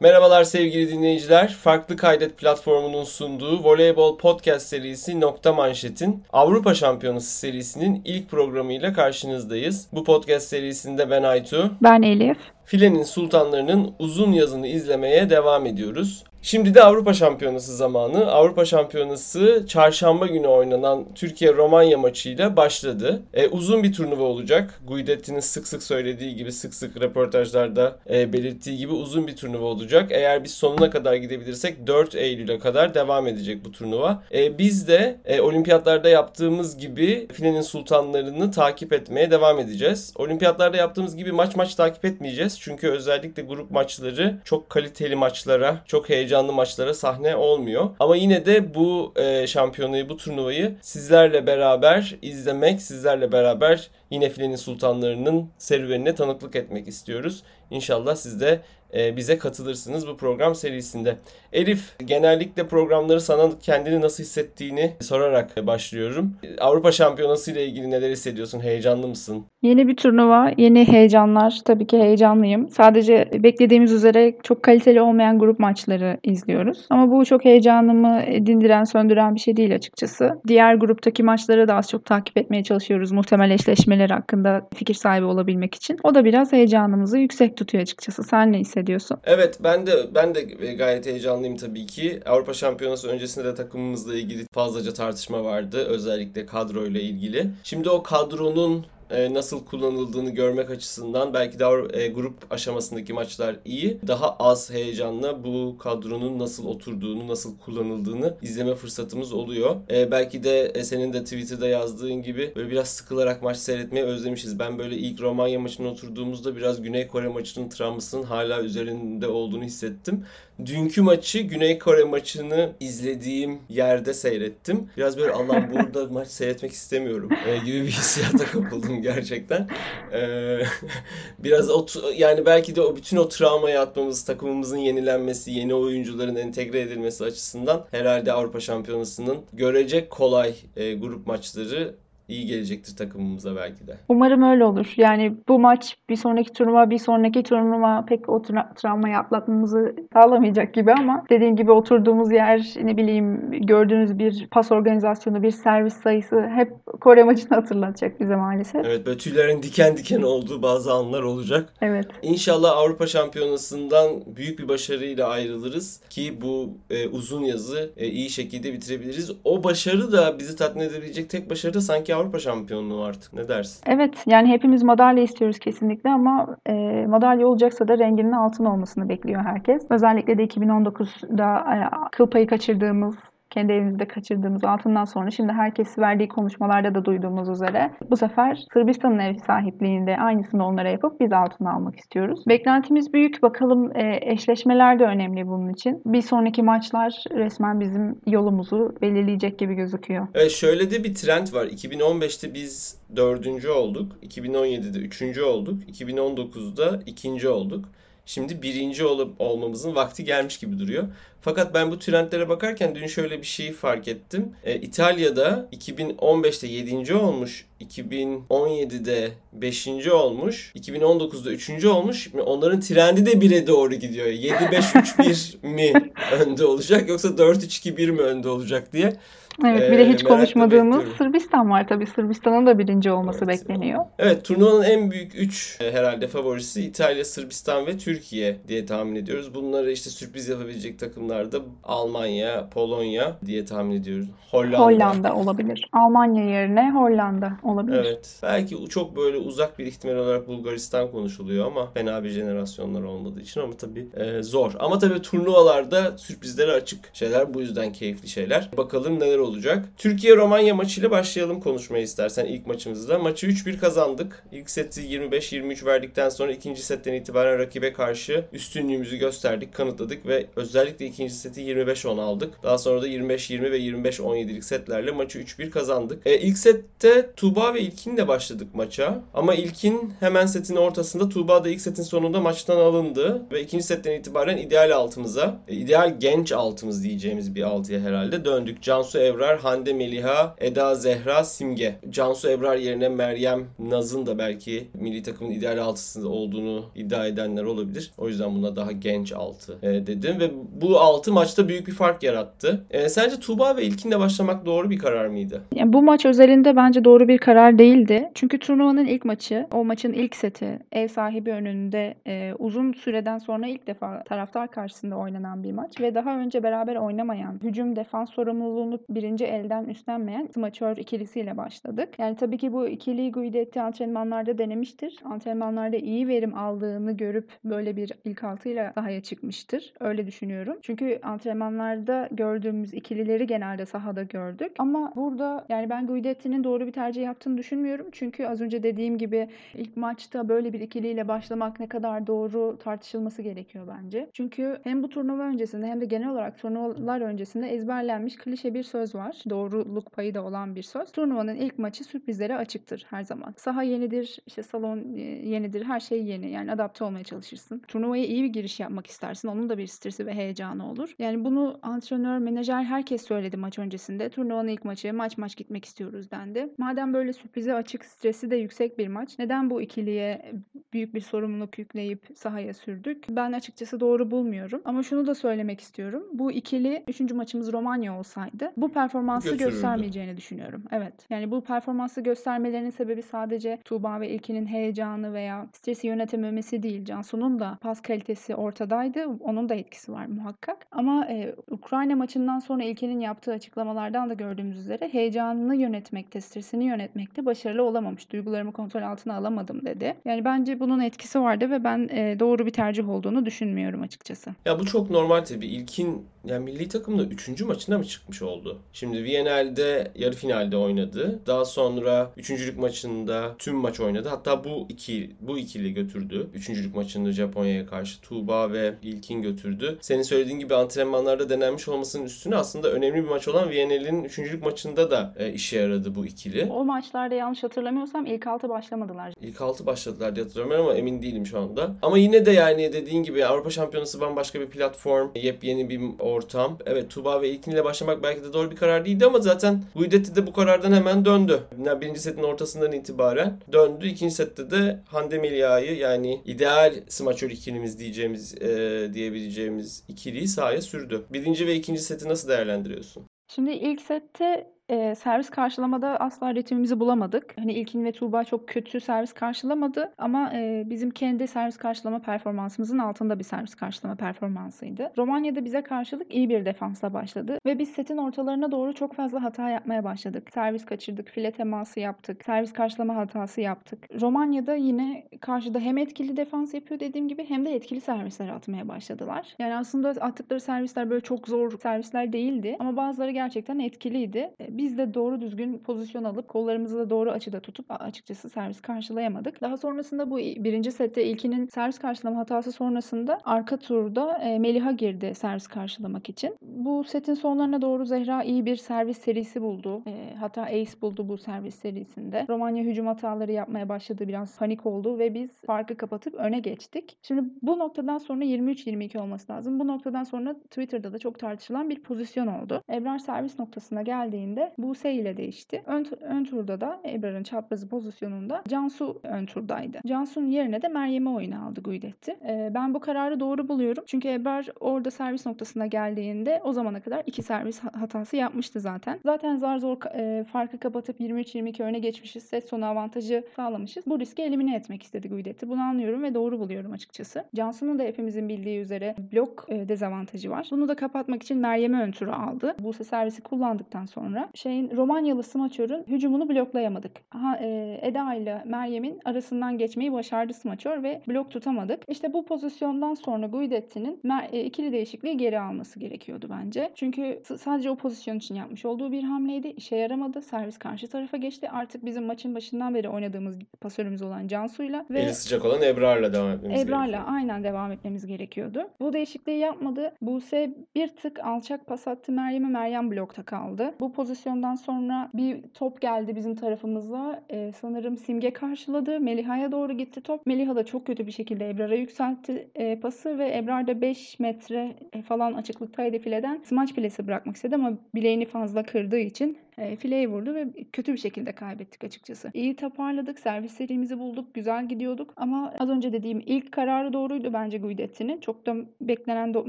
Merhabalar sevgili dinleyiciler. Farklı Kaydet platformunun sunduğu voleybol podcast serisi Nokta Manşet'in Avrupa Şampiyonası serisinin ilk programıyla karşınızdayız. Bu podcast serisinde ben Aytu. Ben Elif. Filenin Sultanlarının uzun yazını izlemeye devam ediyoruz. Şimdi de Avrupa Şampiyonası zamanı. Avrupa Şampiyonası çarşamba günü oynanan Türkiye-Romanya maçıyla başladı. E, uzun bir turnuva olacak. Guidetti'nin sık sık söylediği gibi, sık sık röportajlarda e, belirttiği gibi uzun bir turnuva olacak. Eğer biz sonuna kadar gidebilirsek 4 Eylül'e kadar devam edecek bu turnuva. E, biz de e, olimpiyatlarda yaptığımız gibi filenin sultanlarını takip etmeye devam edeceğiz. Olimpiyatlarda yaptığımız gibi maç maç takip etmeyeceğiz. Çünkü özellikle grup maçları çok kaliteli maçlara, çok heyecanlı heyecanlı maçlara sahne olmuyor. Ama yine de bu e, şampiyonayı, bu turnuvayı sizlerle beraber izlemek, sizlerle beraber yine filenin sultanlarının serüvenine tanıklık etmek istiyoruz. İnşallah siz de e, bize katılırsınız bu program serisinde. Elif, genellikle programları sana kendini nasıl hissettiğini sorarak başlıyorum. Avrupa Şampiyonası ile ilgili neler hissediyorsun? Heyecanlı mısın? Yeni bir turnuva, yeni heyecanlar. Tabii ki heyecanlıyım. Sadece beklediğimiz üzere çok kaliteli olmayan grup maçları izliyoruz. Ama bu çok heyecanımı dindiren, söndüren bir şey değil açıkçası. Diğer gruptaki maçları da az çok takip etmeye çalışıyoruz. Muhtemel eşleşmeler hakkında fikir sahibi olabilmek için. O da biraz heyecanımızı yüksek tutuyor açıkçası. Sen ne hissediyorsun? Evet, ben de ben de gayet heyecanlıyım tabii ki. Avrupa Şampiyonası öncesinde de takımımızla ilgili fazlaca tartışma vardı. Özellikle kadroyla ilgili. Şimdi o kadronun e, nasıl kullanıldığını görmek açısından belki de e, grup aşamasındaki maçlar iyi. Daha az heyecanla bu kadronun nasıl oturduğunu, nasıl kullanıldığını izleme fırsatımız oluyor. E, belki de senin de Twitter'da yazdığın gibi böyle biraz sıkılarak maç seyretmeyi özlemişiz. Ben böyle ilk Romanya maçına oturduğumuzda biraz Güney Kore maçının travmasının hala üzerinde olduğunu hissettim. Dünkü maçı Güney Kore maçını izlediğim yerde seyrettim. Biraz böyle Allah'ım burada maç seyretmek istemiyorum gibi bir hissiyata kapıldım gerçekten. Ee, biraz o yani belki de o bütün o travmayı atmamız, takımımızın yenilenmesi, yeni oyuncuların entegre edilmesi açısından herhalde Avrupa Şampiyonası'nın görecek kolay e, grup maçları iyi gelecektir takımımıza belki de. Umarım öyle olur. Yani bu maç bir sonraki turnuva bir sonraki turnuva pek o tra- travmayı atlatmamızı sağlamayacak gibi ama dediğim gibi oturduğumuz yer ne bileyim gördüğünüz bir pas organizasyonu bir servis sayısı hep Kore maçını hatırlatacak bize maalesef. Evet böyle tüylerin diken diken olduğu bazı anlar olacak. Evet. İnşallah Avrupa Şampiyonası'ndan büyük bir başarıyla ayrılırız ki bu e, uzun yazı e, iyi şekilde bitirebiliriz. O başarı da bizi tatmin edebilecek tek başarı da sanki Avrupa şampiyonluğu artık. Ne dersin? Evet yani hepimiz madalya istiyoruz kesinlikle ama e, madalya olacaksa da renginin altın olmasını bekliyor herkes. Özellikle de 2019'da e, kıl payı kaçırdığımız kendi evimizde kaçırdığımız altından sonra şimdi herkes verdiği konuşmalarda da duyduğumuz üzere bu sefer Sırbistan'ın ev sahipliğinde aynısını onlara yapıp biz altın almak istiyoruz. Beklentimiz büyük. Bakalım e, eşleşmeler de önemli bunun için. Bir sonraki maçlar resmen bizim yolumuzu belirleyecek gibi gözüküyor. Evet şöyle de bir trend var. 2015'te biz dördüncü olduk. 2017'de üçüncü olduk. 2019'da ikinci olduk. Şimdi birinci olup olmamızın vakti gelmiş gibi duruyor. Fakat ben bu trendlere bakarken dün şöyle bir şeyi fark ettim. E, İtalya'da 2015'te 7. olmuş, 2017'de 5. olmuş, 2019'da 3. olmuş. Onların trendi de 1'e doğru gidiyor. 7-5-3-1 mi önde olacak yoksa 4-3-2-1 mi önde olacak diye. Evet bir de hiç konuşmadığımız Sırbistan var tabii. Sırbistan'ın da birinci olması evet. bekleniyor. Evet turnuvanın en büyük 3 e, herhalde favorisi İtalya, Sırbistan ve Türkiye diye tahmin ediyoruz. Bunları işte sürpriz yapabilecek takımlar da Almanya, Polonya diye tahmin ediyoruz. Hollanda. Hollanda olabilir. Almanya yerine Hollanda olabilir. Evet. Belki çok böyle uzak bir ihtimal olarak Bulgaristan konuşuluyor ama fena bir jenerasyonlar olmadığı için ama tabii e, zor. Ama tabii turnuvalarda sürprizlere açık şeyler. Bu yüzden keyifli şeyler. Bakalım neler olacak. Türkiye-Romanya maçıyla başlayalım konuşmayı istersen ilk maçımızda. Maçı 3-1 kazandık. İlk seti 25-23 verdikten sonra ikinci setten itibaren rakibe karşı üstünlüğümüzü gösterdik, kanıtladık ve özellikle ikinci seti 25-10 aldık. Daha sonra da 25-20 ve 25-17'lik setlerle maçı 3-1 kazandık. E, ilk sette Tuğba ve İlkin de başladık maça. Ama İlkin hemen setin ortasında Tuğba da ilk setin sonunda maçtan alındı. Ve ikinci setten itibaren ideal altımıza, e, ideal genç altımız diyeceğimiz bir altıya herhalde döndük. Cansu Evrar, Hande Meliha, Eda Zehra, Simge. Cansu Evrar yerine Meryem Naz'ın da belki milli takımın ideal altısında olduğunu iddia edenler olabilir. O yüzden buna daha genç altı e, dedim. Ve bu altı maçta büyük bir fark yarattı. E, sence Tuğba ve İlkin'le başlamak doğru bir karar mıydı? Yani bu maç özelinde bence doğru bir karar değildi. Çünkü turnuvanın ilk maçı, o maçın ilk seti ev sahibi önünde e, uzun süreden sonra ilk defa taraftar karşısında oynanan bir maç ve daha önce beraber oynamayan, hücum defans sorumluluğunu birinci elden üstlenmeyen smaçör ikilisiyle başladık. Yani tabii ki bu ikiliyi Guidetti antrenmanlarda denemiştir. Antrenmanlarda iyi verim aldığını görüp böyle bir ilk altıyla sahaya çıkmıştır. Öyle düşünüyorum. Çünkü antrenmanlarda gördüğümüz ikilileri genelde sahada gördük. Ama burada yani ben Guidetti'nin doğru bir tercih yaptığını düşünmüyorum. Çünkü az önce dediğim gibi ilk maçta böyle bir ikiliyle başlamak ne kadar doğru tartışılması gerekiyor bence. Çünkü hem bu turnuva öncesinde hem de genel olarak turnuvalar öncesinde ezberlenmiş klişe bir söz var. Doğruluk payı da olan bir söz. Turnuvanın ilk maçı sürprizlere açıktır her zaman. Saha yenidir, işte salon e, yenidir, her şey yeni. Yani adapte olmaya çalışırsın. Turnuvaya iyi bir giriş yapmak istersin. Onun da bir stresi ve heyecanı olur. Yani bunu antrenör, menajer herkes söyledi maç öncesinde. Turnuvanın ilk maçı maç maç gitmek istiyoruz dendi. Madem böyle sürprize açık, stresi de yüksek bir maç. Neden bu ikiliye büyük bir sorumluluk yükleyip sahaya sürdük? Ben açıkçası doğru bulmuyorum. Ama şunu da söylemek istiyorum. Bu ikili 3. maçımız Romanya olsaydı bu performansı Götürürdü. göstermeyeceğini düşünüyorum. Evet. Yani bu performansı göstermelerinin sebebi sadece Tuğba ve İlkin'in heyecanı veya stresi yönetememesi değil. Cansu'nun da pas kalitesi ortadaydı. Onun da etkisi var muhakkak. Ama e, Ukrayna maçından sonra İlkin'in yaptığı açıklamalardan da gördüğümüz üzere heyecanını yönetmekte, stresini yönetmekte başarılı olamamış. Duygularımı kontrol altına alamadım dedi. Yani bence bunun etkisi vardı ve ben e, doğru bir tercih olduğunu düşünmüyorum açıkçası. Ya bu çok normal tabii. İlkin yani milli takımda 3. maçına mı çıkmış oldu? Şimdi Viyanel'de yarı finalde oynadı. Daha sonra üçüncülük maçında tüm maç oynadı. Hatta bu iki bu ikili götürdü. Üçüncülük maçında Japonya'ya karşı Tuğba ve İlkin götürdü. Senin söylediğin gibi antrenmanlarda denenmiş olmasının üstüne aslında önemli bir maç olan Viyanel'in üçüncülük maçında da e, işe yaradı bu ikili. O maçlarda yanlış hatırlamıyorsam ilk altı başlamadılar. İlk altı başladılar diye hatırlıyorum ama emin değilim şu anda. Ama yine de yani dediğin gibi Avrupa Şampiyonası bambaşka bir platform, yepyeni bir ortam. Evet Tuğba ve İlkin ile başlamak belki de doğru bir karar değildi ama zaten Guidetti de bu karardan hemen döndü. Yani birinci setin ortasından itibaren döndü. İkinci sette de Hande Melia'yı yani ideal smaçör ikilimiz diyeceğimiz e, diyebileceğimiz ikiliyi sahaya sürdü. Birinci ve ikinci seti nasıl değerlendiriyorsun? Şimdi ilk sette e, servis karşılamada asla ritmimizi bulamadık. Hani İlkin ve Tuğba çok kötü servis karşılamadı ama e, bizim kendi servis karşılama performansımızın altında bir servis karşılama performansıydı. Romanya'da bize karşılık iyi bir defansla başladı ve biz setin ortalarına doğru çok fazla hata yapmaya başladık. Servis kaçırdık, file teması yaptık, servis karşılama hatası yaptık. Romanya'da yine karşıda hem etkili defans yapıyor dediğim gibi hem de etkili servisler atmaya başladılar. Yani aslında attıkları servisler böyle çok zor servisler değildi ama bazıları gerçekten etkiliydi. E, biz de doğru düzgün pozisyon alıp kollarımızı da doğru açıda tutup açıkçası servis karşılayamadık. Daha sonrasında bu birinci sette ilkinin servis karşılama hatası sonrasında arka turda e, Meliha girdi servis karşılamak için. Bu setin sonlarına doğru Zehra iyi bir servis serisi buldu. E, hatta ace buldu bu servis serisinde. Romanya hücum hataları yapmaya başladı. Biraz panik oldu ve biz farkı kapatıp öne geçtik. Şimdi bu noktadan sonra 23-22 olması lazım. Bu noktadan sonra Twitter'da da çok tartışılan bir pozisyon oldu. Ebrar servis noktasına geldiğinde Buse ile değişti. Ön, ön turda da Ebrar'ın çaprazı pozisyonunda Cansu ön turdaydı. Cansu'nun yerine de Meryem'i oyuna aldı Guidetti. Ee, ben bu kararı doğru buluyorum. Çünkü Ebrar orada servis noktasına geldiğinde o zamana kadar iki servis hatası yapmıştı zaten. Zaten zar zor e, farkı kapatıp 23-22 öne geçmişiz. Set sonu avantajı sağlamışız. Bu riski elimine etmek istedi Guidetti. Bunu anlıyorum ve doğru buluyorum açıkçası. Cansu'nun da hepimizin bildiği üzere blok e, dezavantajı var. Bunu da kapatmak için Meryem'i ön tura aldı. Buse servisi kullandıktan sonra şeyin Romanyalı smaçörün hücumunu bloklayamadık. Ha, e, Eda ile Meryem'in arasından geçmeyi başardı smaçör ve blok tutamadık. İşte bu pozisyondan sonra Guidetti'nin e, ikili değişikliği geri alması gerekiyordu bence. Çünkü sadece o pozisyon için yapmış olduğu bir hamleydi. İşe yaramadı. Servis karşı tarafa geçti. Artık bizim maçın başından beri oynadığımız pasörümüz olan Cansu'yla ve eli sıcak olan Ebrar'la devam etmemiz Ebrar'la gerekiyordu. aynen devam etmemiz gerekiyordu. Bu değişikliği yapmadı. Buse bir tık alçak pas attı Meryem'e. Meryem blokta kaldı. Bu pozisyon pozisyondan sonra bir top geldi bizim tarafımıza. Ee, sanırım Simge karşıladı. Meliha'ya doğru gitti top. Meliha da çok kötü bir şekilde Ebrar'a yükseltti e, pası ve Ebrar da 5 metre falan açıklıktaydı fileden. Smaç filesi bırakmak istedi ama bileğini fazla kırdığı için e, fileye vurdu ve kötü bir şekilde kaybettik açıkçası. İyi toparladık, servis serimizi bulduk, güzel gidiyorduk ama az önce dediğim ilk kararı doğruydu bence Guidetti'nin. Çok da beklenen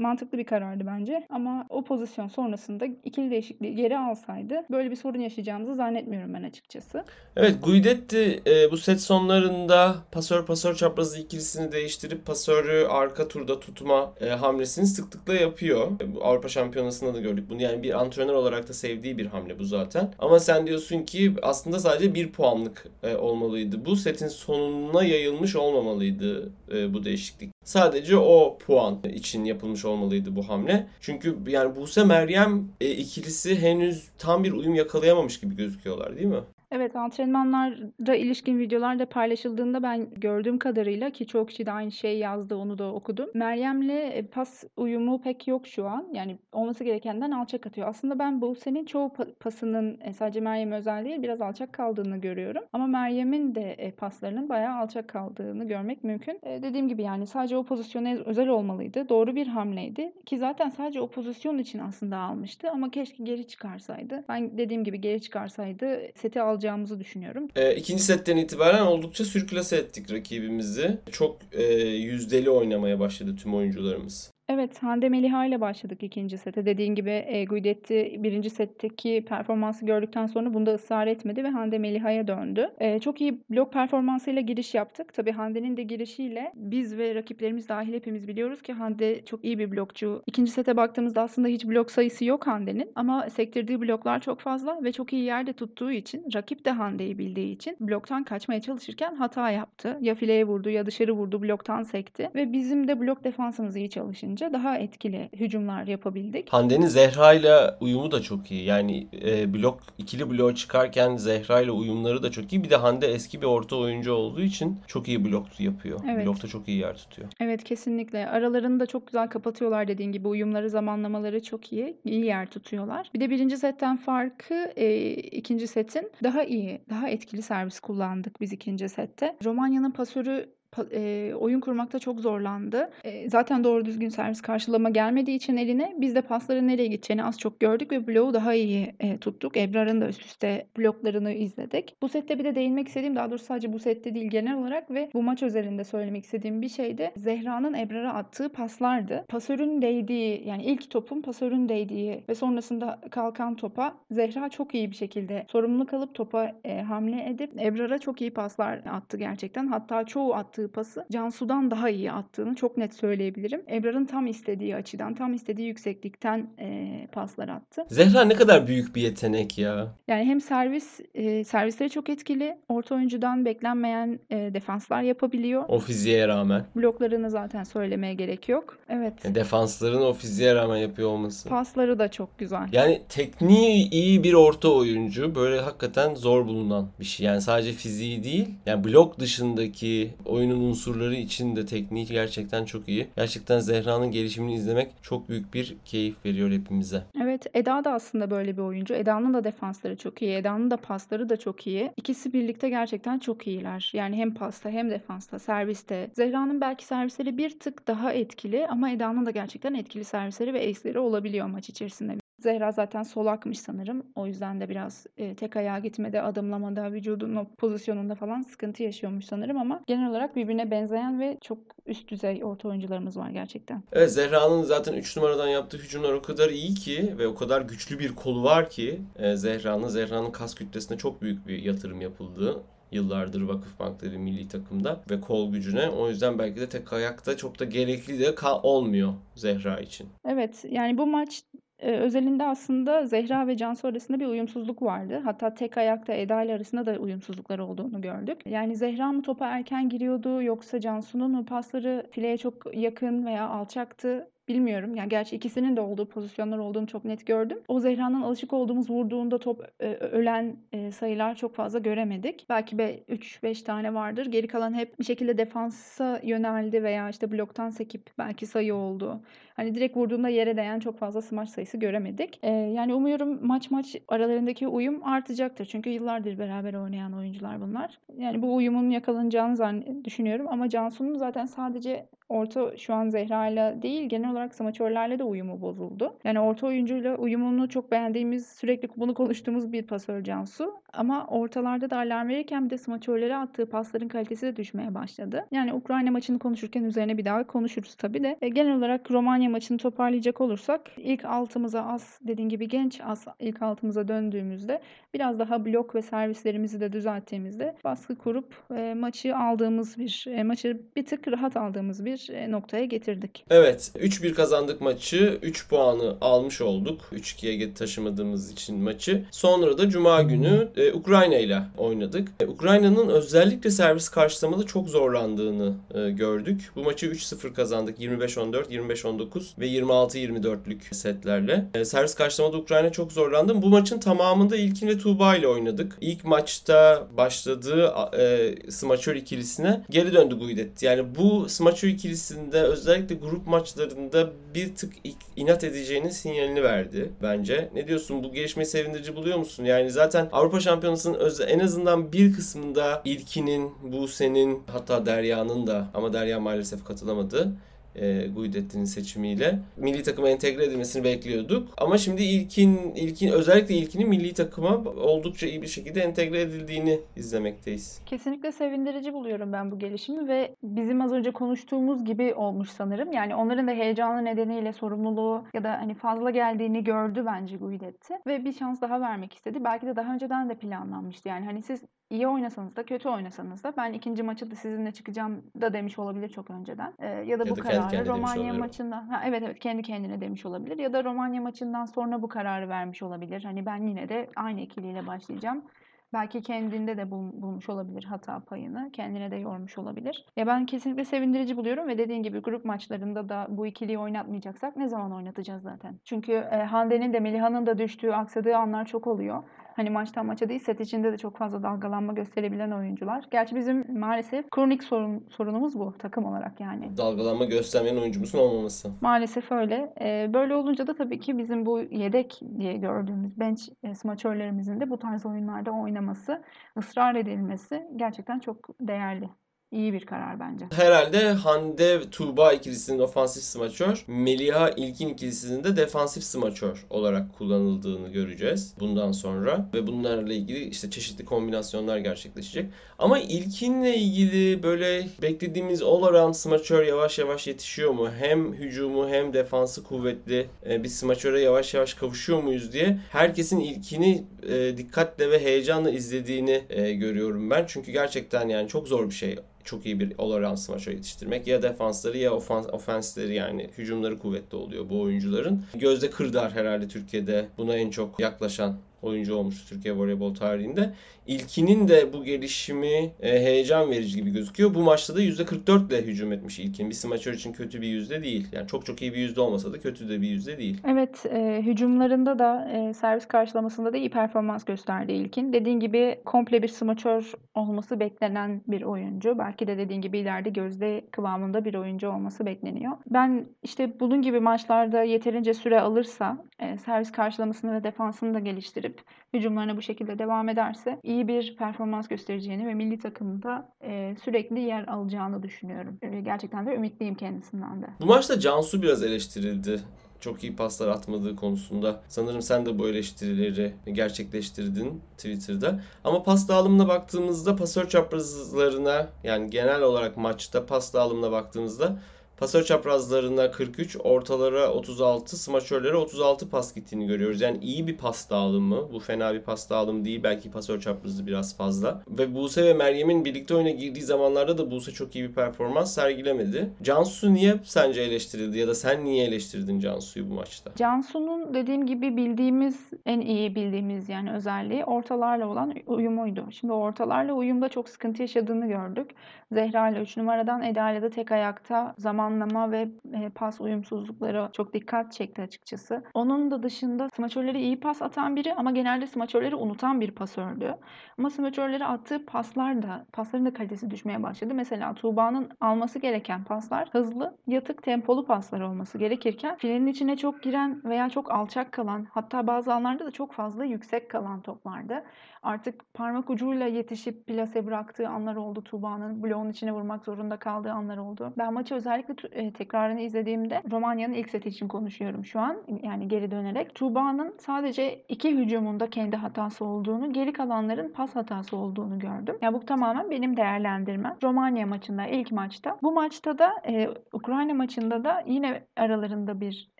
mantıklı bir karardı bence ama o pozisyon sonrasında ikili değişikliği geri alsaydı böyle bir sorun yaşayacağımızı zannetmiyorum ben açıkçası. Evet Guidetti e, bu set sonlarında pasör pasör çaprazı ikilisini değiştirip pasörü arka turda tutma e, hamlesini sıklıkla yapıyor. E, Avrupa Şampiyonası'nda da gördük bunu. Yani bir antrenör olarak da sevdiği bir hamle bu zaten. Ama sen diyorsun ki aslında sadece bir puanlık e, olmalıydı. Bu setin sonuna yayılmış olmamalıydı e, bu değişiklik. Sadece o puan için yapılmış olmalıydı bu hamle. Çünkü yani Buse Meryem e, ikilisi henüz tam bir uyum yakalayamamış gibi gözüküyorlar değil mi? Evet antrenmanlara ilişkin videolar da paylaşıldığında ben gördüğüm kadarıyla ki çok kişi de aynı şeyi yazdı onu da okudum. Meryem'le e, pas uyumu pek yok şu an. Yani olması gerekenden alçak atıyor. Aslında ben Buse'nin çoğu pa- pasının e, sadece Meryem özel değil biraz alçak kaldığını görüyorum. Ama Meryem'in de e, paslarının bayağı alçak kaldığını görmek mümkün. Dediğim gibi yani sadece o pozisyona özel olmalıydı. Doğru bir hamleydi. Ki zaten sadece o pozisyon için aslında almıştı ama keşke geri çıkarsaydı. Ben dediğim gibi geri çıkarsaydı seti alacağımızı düşünüyorum. E, ikinci setten itibaren oldukça sürklase ettik rakibimizi. Çok e, yüzdeli oynamaya başladı tüm oyuncularımız. Evet, Hande Meliha ile başladık ikinci sete. Dediğin gibi e, Guidetti birinci setteki performansı gördükten sonra bunda ısrar etmedi ve Hande Meliha'ya döndü. E, çok iyi blok performansıyla giriş yaptık. Tabii Hande'nin de girişiyle biz ve rakiplerimiz dahil hepimiz biliyoruz ki Hande çok iyi bir blokçu. İkinci sete baktığımızda aslında hiç blok sayısı yok Hande'nin ama sektirdiği bloklar çok fazla ve çok iyi yerde tuttuğu için rakip de Hande'yi bildiği için bloktan kaçmaya çalışırken hata yaptı. Ya fileye vurdu ya dışarı vurdu bloktan sekti ve bizim de blok defansımız iyi çalışınca daha etkili hücumlar yapabildik. Hande'nin Zehra ile uyumu da çok iyi. Yani e, blok ikili blok çıkarken Zehra ile uyumları da çok iyi. Bir de Hande eski bir orta oyuncu olduğu için çok iyi blok yapıyor. Evet. Blokta çok iyi yer tutuyor. Evet kesinlikle. Aralarını da çok güzel kapatıyorlar dediğin gibi. Uyumları, zamanlamaları çok iyi. İyi yer tutuyorlar. Bir de birinci setten farkı e, ikinci setin daha iyi, daha etkili servis kullandık biz ikinci sette. Romanya'nın pasörü pa- e, oyun kurmakta çok zorlandı. E, zaten doğru düzgün servis karşılama gelmediği için eline biz de pasların nereye gideceğini az çok gördük ve bloğu daha iyi e, tuttuk. Ebrar'ın da üst üste bloklarını izledik. Bu sette bir de değinmek istediğim daha doğrusu sadece bu sette değil genel olarak ve bu maç özelinde söylemek istediğim bir şey de Zehra'nın Ebrar'a attığı paslardı. Pasörün değdiği yani ilk topun pasörün değdiği ve sonrasında kalkan topa Zehra çok iyi bir şekilde sorumluluk alıp topa e, hamle edip Ebrar'a çok iyi paslar attı gerçekten. Hatta çoğu attığı pası Cansu'dan daha iyi attığını çok net söyleyebilirim. Ebrar'ın tam istediği açıdan, tam istediği yükseklikten e, paslar attı. Zehra ne kadar büyük bir yetenek ya. Yani hem servis e, servisleri çok etkili, orta oyuncudan beklenmeyen e, defanslar yapabiliyor. O fiziğe rağmen. Bloklarını zaten söylemeye gerek yok. Evet. Yani defansların o fiziğe rağmen yapıyor olması. Pasları da çok güzel. Yani tekniği iyi bir orta oyuncu böyle hakikaten zor bulunan bir şey. Yani sadece fiziği değil. Yani blok dışındaki oyunun unsurları için de tekniği gerçekten çok iyi. Gerçekten Zehra'nın gelişimini izlemek çok büyük bir keyif veriyor hepimize. Evet Eda da aslında böyle bir oyuncu. Eda'nın da defansları çok iyi. Eda'nın da pasları da çok iyi. İkisi birlikte gerçekten çok iyiler. Yani hem pasta hem defansta, serviste. Zehra'nın belki servisleri bir tık daha etkili ama Eda'nın da gerçekten etkili servisleri ve ace'leri olabiliyor maç içerisinde. Zehra zaten solakmış sanırım. O yüzden de biraz e, tek ayağa gitmede, adımlamada, vücudun o pozisyonunda falan sıkıntı yaşıyormuş sanırım ama genel olarak birbirine benzeyen ve çok üst düzey orta oyuncularımız var gerçekten. Evet Zehra'nın zaten 3 numaradan yaptığı hücumlar o kadar iyi ki ve o kadar güçlü bir kolu var ki e, Zehra'nın Zehra'nın kas kütlesine çok büyük bir yatırım yapıldı. Yıllardır Vakıfbank'ta ve milli takımda ve kol gücüne. O yüzden belki de tek ayakta çok da gerekli de kal- olmuyor Zehra için. Evet yani bu maç özelinde aslında Zehra ve Cansu arasında bir uyumsuzluk vardı. Hatta tek ayakta Eda ile arasında da uyumsuzluklar olduğunu gördük. Yani Zehra mı topa erken giriyordu yoksa Cansu'nun mu pasları fileye çok yakın veya alçaktı bilmiyorum. Yani gerçi ikisinin de olduğu pozisyonlar olduğunu çok net gördüm. O Zehra'nın alışık olduğumuz vurduğunda top e, ölen e, sayılar çok fazla göremedik. Belki 3-5 tane vardır. Geri kalan hep bir şekilde defansa yöneldi veya işte bloktan sekip belki sayı oldu. Hani direkt vurduğunda yere değen çok fazla smaç sayısı göremedik. E, yani umuyorum maç maç aralarındaki uyum artacaktır. Çünkü yıllardır beraber oynayan oyuncular bunlar. Yani bu uyumun yakalanacağını düşünüyorum ama Cansu'nun zaten sadece orta şu an Zehra ile değil genel olarak smaçörlerle de uyumu bozuldu. Yani orta oyuncuyla uyumunu çok beğendiğimiz sürekli bunu konuştuğumuz bir pasör Cansu. Ama ortalarda da alarm verirken bir de smaçörlere attığı pasların kalitesi de düşmeye başladı. Yani Ukrayna maçını konuşurken üzerine bir daha konuşuruz tabii de. E, genel olarak Romanya maçını toparlayacak olursak ilk altımıza az dediğin gibi genç az ilk altımıza döndüğümüzde biraz daha blok ve servislerimizi de düzelttiğimizde baskı kurup e, maçı aldığımız bir e, maçı bir tık rahat aldığımız bir e, noktaya getirdik. Evet 3-1 kazandık maçı. 3 puanı almış olduk. 3-2'ye taşımadığımız için maçı. Sonra da Cuma günü e, Ukrayna ile oynadık. E, Ukrayna'nın özellikle servis karşılamada çok zorlandığını e, gördük. Bu maçı 3-0 kazandık. 25-14, 25-19 ve 26-24'lük setlerle. E, servis karşılamada Ukrayna çok zorlandı. Bu maçın tamamında İlkin ve Tuğba ile oynadık. İlk maçta başladığı e, smaçör ikilisine geri döndü Guidet. Yani bu smaçör ikilisinde özellikle grup maçlarında bir tık inat edeceğinin sinyalini verdi bence. Ne diyorsun? Bu gelişmeyi sevindirici buluyor musun? Yani zaten Avrupa Şampiyonası'nın en azından bir kısmında İlkin'in, Buse'nin hatta Derya'nın da ama Derya maalesef katılamadı e, Guidetti'nin seçimiyle milli takıma entegre edilmesini bekliyorduk. Ama şimdi ilkin ilkin özellikle ilkinin milli takıma oldukça iyi bir şekilde entegre edildiğini izlemekteyiz. Kesinlikle sevindirici buluyorum ben bu gelişimi ve bizim az önce konuştuğumuz gibi olmuş sanırım. Yani onların da heyecanı nedeniyle sorumluluğu ya da hani fazla geldiğini gördü bence Guidetti ve bir şans daha vermek istedi. Belki de daha önceden de planlanmıştı. Yani hani siz iyi oynasanız da kötü oynasanız da ben ikinci maçı da sizinle çıkacağım da demiş olabilir çok önceden. Ee, ya da ya bu da kararı Romanya maçında ha, evet evet kendi kendine demiş olabilir ya da Romanya maçından sonra bu kararı vermiş olabilir. Hani ben yine de aynı ikiliyle başlayacağım. Belki kendinde de bulmuş olabilir hata payını. Kendine de yormuş olabilir. Ya ben kesinlikle sevindirici buluyorum ve dediğin gibi grup maçlarında da bu ikiliyi oynatmayacaksak ne zaman oynatacağız zaten? Çünkü e, Hande'nin de Meliha'nın da düştüğü, aksadığı anlar çok oluyor. Hani maçtan maça değil set içinde de çok fazla dalgalanma gösterebilen oyuncular. Gerçi bizim maalesef kronik sorun, sorunumuz bu takım olarak yani. Dalgalanma göstermeyen oyuncumuzun olmaması. Maalesef öyle. Ee, böyle olunca da tabii ki bizim bu yedek diye gördüğümüz bench e, smaçörlerimizin de bu tarz oyunlarda oynaması, ısrar edilmesi gerçekten çok değerli iyi bir karar bence. Herhalde Hande Tuğba ikilisinin ofansif smaçör, Meliha İlkin ikilisinin de defansif smaçör olarak kullanıldığını göreceğiz bundan sonra. Ve bunlarla ilgili işte çeşitli kombinasyonlar gerçekleşecek. Ama İlkin'le ilgili böyle beklediğimiz all around smaçör yavaş yavaş yetişiyor mu? Hem hücumu hem defansı kuvvetli e, bir smaçöre yavaş yavaş kavuşuyor muyuz diye herkesin İlkin'i e, dikkatle ve heyecanla izlediğini e, görüyorum ben. Çünkü gerçekten yani çok zor bir şey çok iyi bir all smaço yetiştirmek. Ya defansları ya ofans, ofensleri yani hücumları kuvvetli oluyor bu oyuncuların. Gözde Kırdar herhalde Türkiye'de buna en çok yaklaşan oyuncu olmuş Türkiye voleybol tarihinde. İlkinin de bu gelişimi e, heyecan verici gibi gözüküyor. Bu maçta da %44 ile hücum etmiş İlkin. Bir smaçör için kötü bir yüzde değil. Yani çok çok iyi bir yüzde olmasa da kötü de bir yüzde değil. Evet, e, hücumlarında da e, servis karşılamasında da iyi performans gösterdi İlkin. Dediğin gibi komple bir smaçör olması beklenen bir oyuncu. Belki de dediğin gibi ileride gözde kıvamında bir oyuncu olması bekleniyor. Ben işte bunun gibi maçlarda yeterince süre alırsa e, servis karşılamasını ve defansını da geliştirip hücumlarına bu şekilde devam ederse iyi bir performans göstereceğini ve milli takımda e, sürekli yer alacağını düşünüyorum. Gerçekten de ümitliyim kendisinden de. Bu maçta Cansu biraz eleştirildi çok iyi paslar atmadığı konusunda. Sanırım sen de bu eleştirileri gerçekleştirdin Twitter'da. Ama pas dağılımına baktığımızda pasör çaprazlarına yani genel olarak maçta pas dağılımına baktığımızda Pasör çaprazlarına 43, ortalara 36, smaçörlere 36 pas gittiğini görüyoruz. Yani iyi bir pas dağılımı. Bu fena bir pas dağılımı değil. Belki pasör çaprazı biraz fazla. Ve Buse ve Meryem'in birlikte oyuna girdiği zamanlarda da Buse çok iyi bir performans sergilemedi. Cansu niye sence eleştirildi ya da sen niye eleştirdin Cansu'yu bu maçta? Cansu'nun dediğim gibi bildiğimiz, en iyi bildiğimiz yani özelliği ortalarla olan uyumuydu. Şimdi ortalarla uyumda çok sıkıntı yaşadığını gördük. Zehra ile 3 numaradan Eda ile de tek ayakta zaman zamanlama ve e, pas uyumsuzlukları çok dikkat çekti açıkçası. Onun da dışında smaçörleri iyi pas atan biri ama genelde smaçörleri unutan bir pasördü. Ama smaçörleri attığı paslar da pasların da kalitesi düşmeye başladı. Mesela Tuğba'nın alması gereken paslar hızlı, yatık, tempolu paslar olması gerekirken filenin içine çok giren veya çok alçak kalan hatta bazı anlarda da çok fazla yüksek kalan toplardı. Artık parmak ucuyla yetişip plase bıraktığı anlar oldu Tuğba'nın. Bloğun içine vurmak zorunda kaldığı anlar oldu. Ben maçı özellikle e, tekrarını izlediğimde Romanya'nın ilk seti için konuşuyorum şu an. Yani geri dönerek. Tuğba'nın sadece iki hücumunda kendi hatası olduğunu, geri kalanların pas hatası olduğunu gördüm. Yani bu tamamen benim değerlendirmem. Romanya maçında, ilk maçta. Bu maçta da e, Ukrayna maçında da yine aralarında bir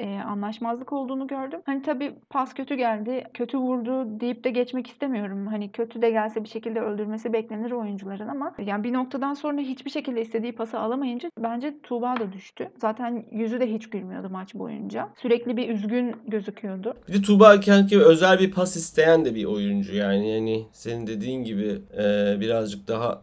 e, anlaşmazlık olduğunu gördüm. Hani tabii pas kötü geldi, kötü vurdu deyip de geçmek istemiyorum. Hani kötü de gelse bir şekilde öldürmesi beklenir oyuncuların ama yani bir noktadan sonra hiçbir şekilde istediği pası alamayınca bence Tuğba da düştü. Zaten yüzü de hiç gülmüyordu maç boyunca. Sürekli bir üzgün gözüküyordu. Bir de Tuğba kendi özel bir pas isteyen de bir oyuncu yani yani senin dediğin gibi e, birazcık daha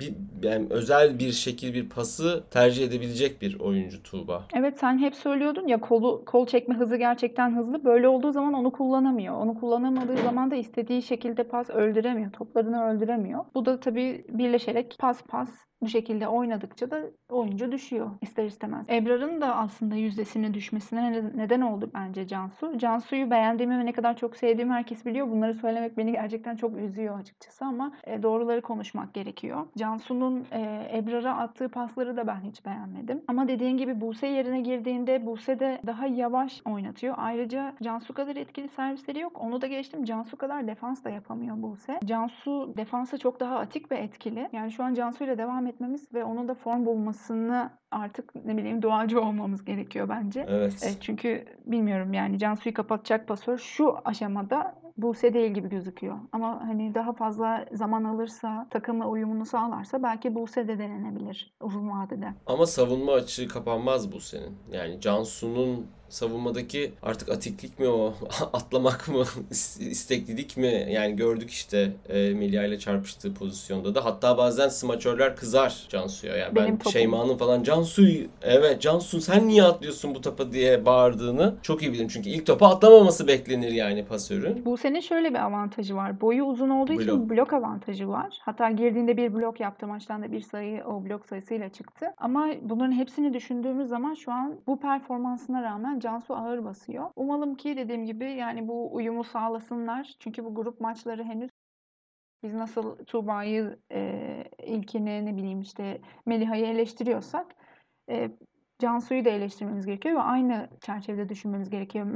bir yani özel bir şekil bir pası tercih edebilecek bir oyuncu Tuğba. Evet sen hep söylüyordun ya kolu kol çekme hızı gerçekten hızlı. Böyle olduğu zaman onu kullanamıyor. Onu kullanamadığı zaman da istediği şekilde pas öldüremiyor. Toplarını öldüremiyor. Bu da tabii birleşerek pas pas bu şekilde oynadıkça da oyuncu düşüyor ister istemez. Ebrar'ın da aslında yüzdesinin düşmesine neden oldu bence Cansu. Cansu'yu beğendiğimi ve ne kadar çok sevdiğimi herkes biliyor. Bunları söylemek beni gerçekten çok üzüyor açıkçası ama e, doğruları konuşmak gerekiyor. Cansu'nun e, Ebrar'a attığı pasları da ben hiç beğenmedim. Ama dediğin gibi Buse yerine girdiğinde Buse de daha yavaş oynatıyor. Ayrıca Cansu kadar etkili servisleri yok. Onu da geçtim. Cansu kadar defans da yapamıyor Buse. Cansu defansa çok daha atik ve etkili. Yani şu an Cansu ile devam etmemiz ve onun da form bulmasını artık ne bileyim duacı olmamız gerekiyor bence. Evet. E, çünkü bilmiyorum yani Cansu'yu kapatacak pasör şu aşamada Buse değil gibi gözüküyor. Ama hani daha fazla zaman alırsa, takımla uyumunu sağlarsa belki Buse de denenebilir uzun vadede. Ama savunma açığı kapanmaz bu senin. Yani Cansu'nun savunmadaki artık atiklik mi o atlamak mı isteklilik mi? Yani gördük işte e, Melia ile çarpıştığı pozisyonda da. Hatta bazen smaçörler kızar Cansu'ya. Yani ben Şeyma'nın falan Cansu evet Cansu sen niye atlıyorsun bu topa? diye bağırdığını çok iyi bilirim. Çünkü ilk topa atlamaması beklenir yani pasörün. Bu sene şöyle bir avantajı var. Boyu uzun olduğu blok. için blok avantajı var. Hatta girdiğinde bir blok yaptı maçtan da bir sayı o blok sayısıyla çıktı. Ama bunların hepsini düşündüğümüz zaman şu an bu performansına rağmen Cansu ağır basıyor. Umalım ki dediğim gibi yani bu uyumu sağlasınlar. Çünkü bu grup maçları henüz biz nasıl Tuğba'yı e, ilkini ne bileyim işte Meliha'yı eleştiriyorsak e, Cansu'yu da eleştirmemiz gerekiyor ve aynı çerçevede düşünmemiz gerekiyor.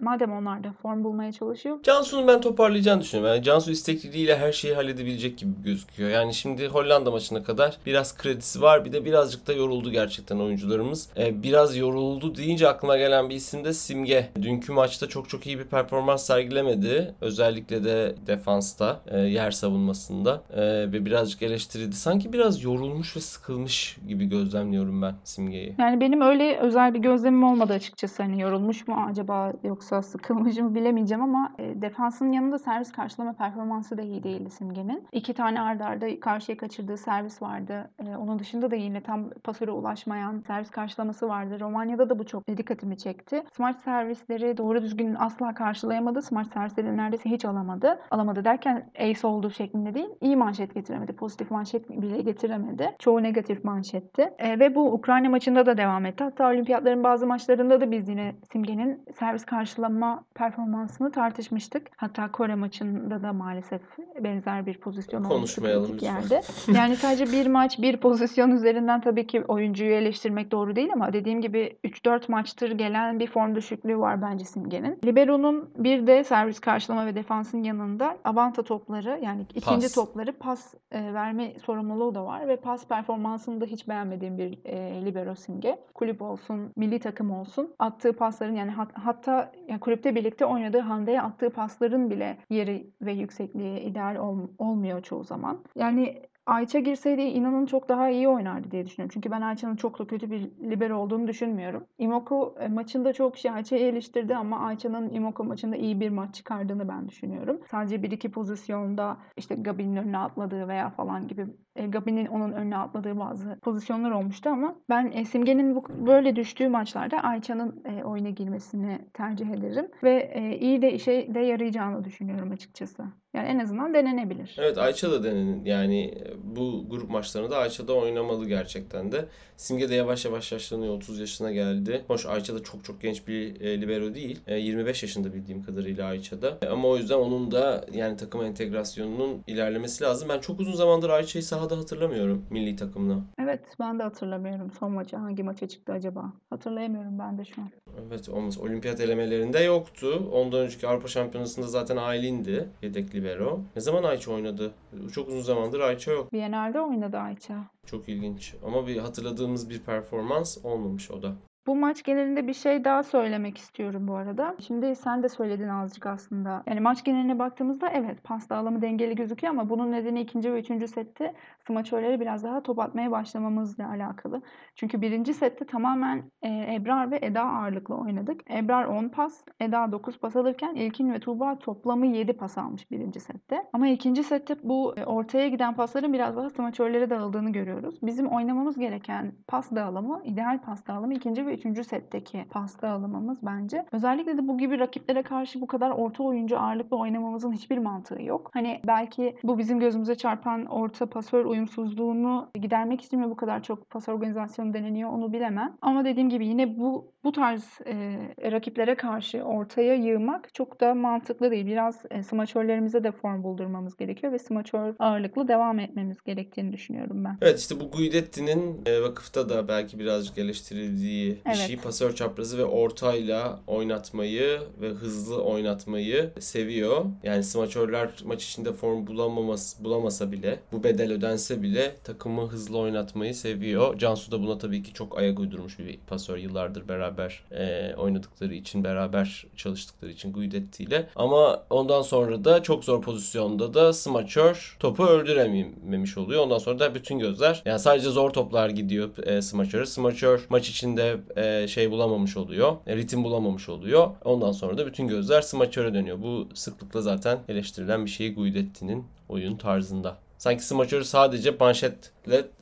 Madem onlar da form bulmaya çalışıyor. Cansu'nun ben toparlayacağını düşünüyorum. Yani Cansu istekliliğiyle her şeyi halledebilecek gibi gözüküyor. Yani şimdi Hollanda maçına kadar biraz kredisi var. Bir de birazcık da yoruldu gerçekten oyuncularımız. Ee, biraz yoruldu deyince aklıma gelen bir isim de Simge. Dünkü maçta çok çok iyi bir performans sergilemedi. Özellikle de defansta, e, yer savunmasında e, ve birazcık eleştirildi. Sanki biraz yorulmuş ve sıkılmış gibi gözlemliyorum ben Simge'yi. Yani benim benim öyle özel bir gözlemim olmadı açıkçası. Hani yorulmuş mu acaba yoksa sıkılmış mı bilemeyeceğim ama e, defansın yanında servis karşılama performansı da iyi değildi Simge'nin. İki tane ardarda arda karşıya kaçırdığı servis vardı. E, onun dışında da yine tam pasöre ulaşmayan servis karşılaması vardı. Romanya'da da bu çok dikkatimi çekti. Smart servisleri doğru düzgün asla karşılayamadı. Smart servisleri neredeyse hiç alamadı. Alamadı derken ace olduğu şeklinde değil. İyi manşet getiremedi. Pozitif manşet bile getiremedi. Çoğu negatif manşetti. E, ve bu Ukrayna maçında da devam devam etti. Hatta olimpiyatların bazı maçlarında da biz yine Simge'nin servis karşılama performansını tartışmıştık. Hatta Kore maçında da maalesef benzer bir pozisyon Konuşmayalım yerde. Yani sadece bir maç, bir pozisyon üzerinden tabii ki oyuncuyu eleştirmek doğru değil ama dediğim gibi 3-4 maçtır gelen bir form düşüklüğü var bence Simge'nin. Libero'nun bir de servis karşılama ve defansın yanında avanta topları yani ikinci pas. topları pas e, verme sorumluluğu da var ve pas performansını da hiç beğenmediğim bir e, libero Simge kulüp olsun, milli takım olsun attığı pasların yani hat, hatta yani kulüpte birlikte oynadığı Hande'ye attığı pasların bile yeri ve yüksekliği ideal ol, olmuyor çoğu zaman. Yani Ayça girseydi inanın çok daha iyi oynardı diye düşünüyorum. Çünkü ben Ayça'nın çok da kötü bir libero olduğunu düşünmüyorum. Imoku e, maçında çok şey Ayça'yı eleştirdi ama Ayça'nın Imoku maçında iyi bir maç çıkardığını ben düşünüyorum. Sadece bir iki pozisyonda işte Gabi'nin önüne atladığı veya falan gibi e, Gabi'nin onun önüne atladığı bazı pozisyonlar olmuştu ama ben e, Simge'nin bu, böyle düştüğü maçlarda Ayça'nın e, oyuna girmesini tercih ederim ve e, iyi de işe de yarayacağını düşünüyorum açıkçası. Yani en azından denenebilir. Evet Ayça da denenin. Yani bu grup maçlarında Ayça da oynamalı gerçekten de. Simge de yavaş yavaş yaşlanıyor. 30 yaşına geldi. Hoş Ayça da çok çok genç bir e, libero değil. E, 25 yaşında bildiğim kadarıyla Ayça da. E, ama o yüzden onun da yani takım entegrasyonunun ilerlemesi lazım. Ben çok uzun zamandır Ayça'yı sahada hatırlamıyorum milli takımla. Evet ben de hatırlamıyorum son maça hangi maça çıktı acaba. Hatırlayamıyorum ben de şu an. Evet olmaz. Olimpiyat elemelerinde yoktu. Ondan önceki Avrupa Şampiyonası'nda zaten Aylin'di yedek libero. Ne zaman Ayça oynadı? Çok uzun zamandır Ayça yok. Biennale'de oynadı Ayça. Çok ilginç. Ama bir hatırladığımız bir performans olmamış o da. Bu maç genelinde bir şey daha söylemek istiyorum bu arada. Şimdi sen de söyledin azıcık aslında. Yani maç geneline baktığımızda evet pas dağılımı dengeli gözüküyor ama bunun nedeni ikinci ve üçüncü sette smaçörlere biraz daha top atmaya başlamamızla alakalı. Çünkü birinci sette tamamen e, Ebrar ve Eda ağırlıklı oynadık. Ebrar 10 pas, Eda 9 pas alırken İlkin ve Tuğba toplamı 7 pas almış birinci sette. Ama ikinci sette bu e, ortaya giden pasların biraz daha smaçörlere dağıldığını görüyoruz. Bizim oynamamız gereken pas dağılımı, ideal pas dağılımı ikinci ve üçüncü setteki pas dağılımımız bence. Özellikle de bu gibi rakiplere karşı bu kadar orta oyuncu ağırlıklı oynamamızın hiçbir mantığı yok. Hani belki bu bizim gözümüze çarpan orta pasör uyumsuzluğunu gidermek için mi bu kadar çok pas organizasyonu deneniyor onu bilemem. Ama dediğim gibi yine bu bu tarz e, rakiplere karşı ortaya yığmak çok da mantıklı değil. Biraz e, smaçörlerimize de form buldurmamız gerekiyor ve smaçör ağırlıklı devam etmemiz gerektiğini düşünüyorum ben. Evet işte bu Guidetti'nin e, vakıfta da belki birazcık eleştirildiği Evet. şey. Pasör çaprazı ve ortayla oynatmayı ve hızlı oynatmayı seviyor. Yani smaçörler maç içinde form bulamaması, bulamasa bile bu bedel ödense bile takımı hızlı oynatmayı seviyor. Cansu da buna tabii ki çok ayak uydurmuş bir pasör. Yıllardır beraber e, oynadıkları için, beraber çalıştıkları için Guidetti ile. Ama ondan sonra da çok zor pozisyonda da smaçör topu öldürememiş oluyor. Ondan sonra da bütün gözler yani sadece zor toplar gidiyor e, smaçöre. Smaçör maç içinde e, şey bulamamış oluyor. E, ritim bulamamış oluyor. Ondan sonra da bütün gözler smaçöre dönüyor. Bu sıklıkla zaten eleştirilen bir şey Guidetti'nin oyun tarzında. Sanki smaçörü sadece manşetle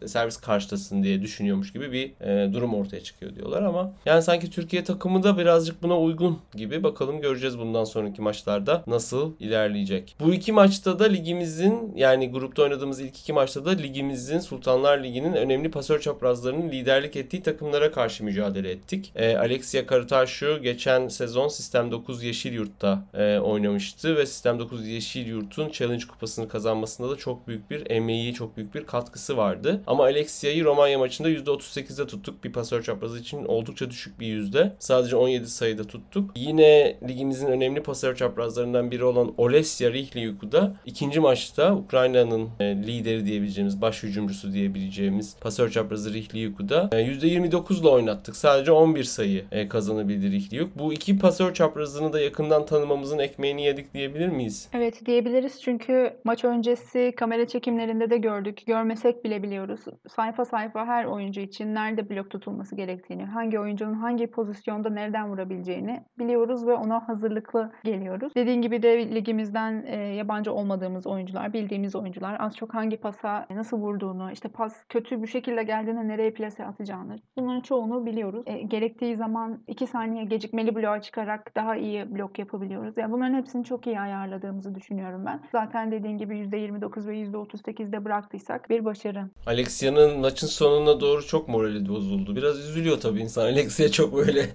servis karşılasın diye düşünüyormuş gibi bir e, durum ortaya çıkıyor diyorlar ama yani sanki Türkiye takımı da birazcık buna uygun gibi. Bakalım göreceğiz bundan sonraki maçlarda nasıl ilerleyecek. Bu iki maçta da ligimizin yani grupta oynadığımız ilk iki maçta da ligimizin Sultanlar Ligi'nin önemli pasör çaprazlarının liderlik ettiği takımlara karşı mücadele ettik. E, Alexia Karataşu geçen sezon Sistem 9 Yeşilyurt'ta e, oynamıştı ve Sistem 9 Yeşilyurt'un Challenge kupasını kazanmasında da çok büyük bir emeği, çok büyük bir katkısı vardı. Ama Alexia'yı Romanya maçında %38'de tuttuk. Bir pasör çaprazı için oldukça düşük bir yüzde. Sadece 17 sayıda tuttuk. Yine ligimizin önemli pasör çaprazlarından biri olan Olesya Rihliuk'u da ikinci maçta Ukrayna'nın e, lideri diyebileceğimiz, baş hücumcusu diyebileceğimiz pasör çaprazı Rihliuk'u da e, %29 ile oynattık. Sadece 11 sayı e, kazanabildi Rihliuk. Bu iki pasör çaprazını da yakından tanımamızın ekmeğini yedik diyebilir miyiz? Evet diyebiliriz çünkü maç öncesi kamera çekimlerinde de gördük. Görmesek bile biliyoruz. Sayfa sayfa her oyuncu için nerede blok tutulması gerektiğini, hangi oyuncunun hangi pozisyonda nereden vurabileceğini biliyoruz ve ona hazırlıklı geliyoruz. Dediğin gibi de ligimizden e, yabancı olmadığımız oyuncular, bildiğimiz oyuncular az çok hangi pasa nasıl vurduğunu, işte pas kötü bir şekilde geldiğinde nereye plase atacağını bunların çoğunu biliyoruz. E, gerektiği zaman 2 saniye gecikmeli bloğa çıkarak daha iyi blok yapabiliyoruz. Yani bunların hepsini çok iyi ayarladığımızı düşünüyorum ben. Zaten dediğin gibi %29 ve %38'de bıraktıysak bir başarı. Alexia'nın maçın sonuna doğru çok morali bozuldu. Biraz üzülüyor tabii insan. Alexia çok böyle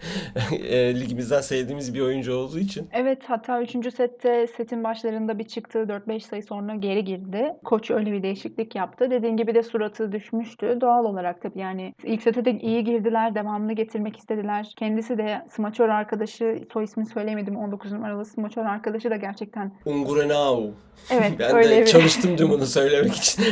e, ligimizden sevdiğimiz bir oyuncu olduğu için. Evet hatta 3. sette setin başlarında bir çıktı 4-5 sayı sonra geri girdi. Koç öyle bir değişiklik yaptı. Dediğin gibi de suratı düşmüştü. Doğal olarak tabii yani ilk sete de iyi girdiler. Devamını getirmek istediler. Kendisi de smaçör arkadaşı soy ismini söyleyemedim 19 numaralı smaçör arkadaşı da gerçekten Ungurenau. evet Ben öyle de bir çalıştım dün bunu söylemek için.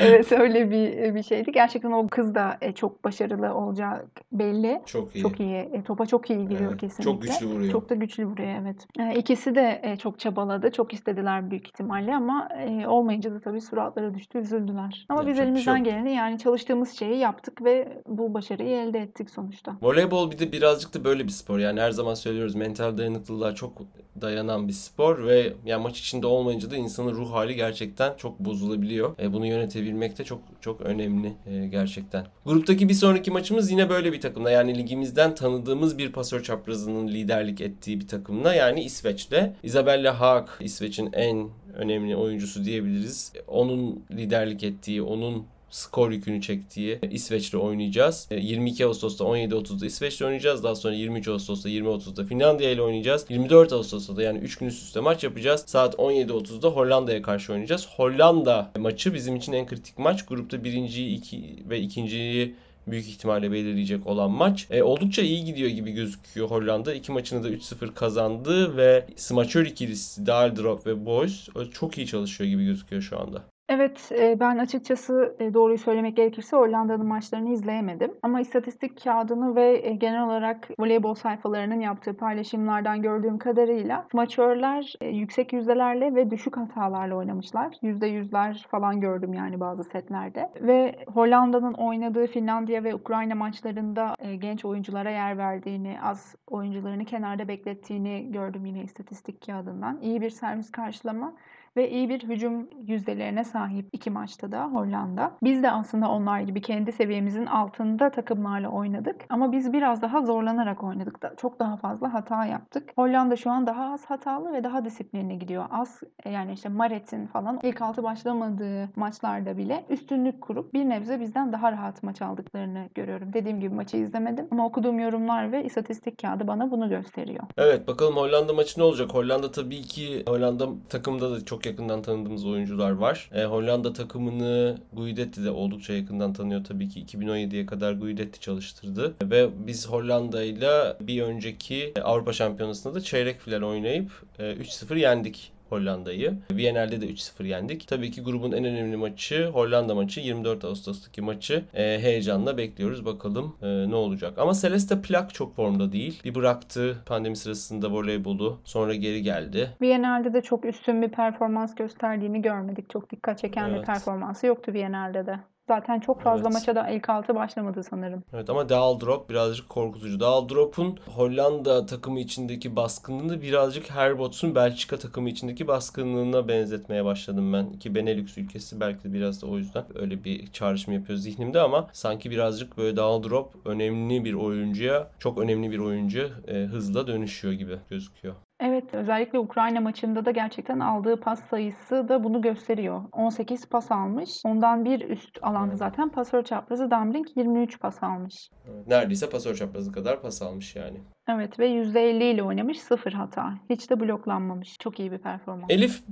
evet öyle bir bir şeydi. Gerçekten o kız da e, çok başarılı olacak belli. çok iyi. Çok iyi. E, topa çok iyi giriyor Evet, kesinlikle. Çok güçlü vuruyor. Çok da güçlü vuruyor evet. E, ikisi de e, çok çabaladı. Çok istediler büyük ihtimalle ama e, olmayınca da tabii suratları düştü, üzüldüler. Ama biz Yapacak bir şey elimizden yok. geleni yani çalıştığımız şeyi yaptık ve bu başarıyı elde ettik sonuçta. Voleybol bir de birazcık da böyle bir spor. Yani her zaman söylüyoruz mental dayanıklılığa çok dayanan bir spor ve yani maç içinde olmayınca da insanın ruh hali gerçekten çok bozulabiliyor. E, bunu yönetebilmek de çok çok önemli e, gerçekten. Gruptaki bir sonraki maçımız yine böyle bir takımla yani ligimizden tanıdığımız bir pasör çaprazının liderlik ettiği bir takımla yani İsveç'le. Isabella Haag İsveç'in en önemli oyuncusu diyebiliriz. Onun liderlik ettiği, onun skor yükünü çektiği İsveç'le oynayacağız. 22 e, Ağustos'ta 17.30'da İsveç'le oynayacağız. Daha sonra 23 Ağustos'ta 20.30'da Finlandiya ile oynayacağız. 24 Ağustos'ta da yani 3 gün üst üste maç yapacağız. Saat 17.30'da Hollanda'ya karşı oynayacağız. Hollanda maçı bizim için en kritik maç. Grupta birinciyi iki ve ikinciyi büyük ihtimalle belirleyecek olan maç. E, oldukça iyi gidiyor gibi gözüküyor Hollanda. İki maçını da 3-0 kazandı ve smaçör ikilisi Daldrop ve Boys çok iyi çalışıyor gibi gözüküyor şu anda. Evet, ben açıkçası doğruyu söylemek gerekirse Hollanda'nın maçlarını izleyemedim. Ama istatistik kağıdını ve genel olarak voleybol sayfalarının yaptığı paylaşımlardan gördüğüm kadarıyla smaçörler yüksek yüzdelerle ve düşük hatalarla oynamışlar. Yüzde yüzler falan gördüm yani bazı setlerde. Ve Hollanda'nın oynadığı Finlandiya ve Ukrayna maçlarında genç oyunculara yer verdiğini, az oyuncularını kenarda beklettiğini gördüm yine istatistik kağıdından. İyi bir servis karşılama ve iyi bir hücum yüzdelerine sahip iki maçta da Hollanda. Biz de aslında onlar gibi kendi seviyemizin altında takımlarla oynadık ama biz biraz daha zorlanarak oynadık. Da. Çok daha fazla hata yaptık. Hollanda şu an daha az hatalı ve daha disiplinli gidiyor. Az yani işte Maret'in falan ilk altı başlamadığı maçlarda bile üstünlük kurup bir nebze bizden daha rahat maç aldıklarını görüyorum. Dediğim gibi maçı izlemedim ama okuduğum yorumlar ve istatistik kağıdı bana bunu gösteriyor. Evet bakalım Hollanda maçı ne olacak? Hollanda tabii ki Hollanda takımda da çok yakından tanıdığımız oyuncular var. E, Hollanda takımını Guidetti de oldukça yakından tanıyor tabii ki. 2017'ye kadar Guidetti çalıştırdı. Ve biz Hollanda ile bir önceki Avrupa Şampiyonası'nda da çeyrek final oynayıp e, 3-0 yendik Hollanda'yı. Viyana'da de 3-0 yendik. Tabii ki grubun en önemli maçı Hollanda maçı. 24 Ağustos'taki maçı e, heyecanla bekliyoruz. Bakalım e, ne olacak. Ama Celeste Plak çok formda değil. Bir bıraktı pandemi sırasında voleybolu. Sonra geri geldi. Viyana'da de çok üstün bir performans gösterdiğini görmedik. Çok dikkat çeken evet. bir performansı yoktu Viyana'da de. Zaten çok fazla evet. maça da ilk altı başlamadı sanırım. Evet ama Daldrop birazcık korkutucu. Daldrop'un Hollanda takımı içindeki baskınlığını birazcık Herbots'un Belçika takımı içindeki baskınlığına benzetmeye başladım ben. Ki Benelux ülkesi belki de biraz da o yüzden öyle bir çağrışım yapıyor zihnimde ama sanki birazcık böyle Daldrop önemli bir oyuncuya, çok önemli bir oyuncu e, hızla dönüşüyor gibi gözüküyor. Evet, özellikle Ukrayna maçında da gerçekten aldığı pas sayısı da bunu gösteriyor. 18 pas almış. Ondan bir üst alanda zaten pasör çaprazı Dambrink 23 pas almış. Neredeyse pasör çaprazı kadar pas almış yani. Evet ve %50 ile oynamış, sıfır hata. Hiç de bloklanmamış. Çok iyi bir performans. Elif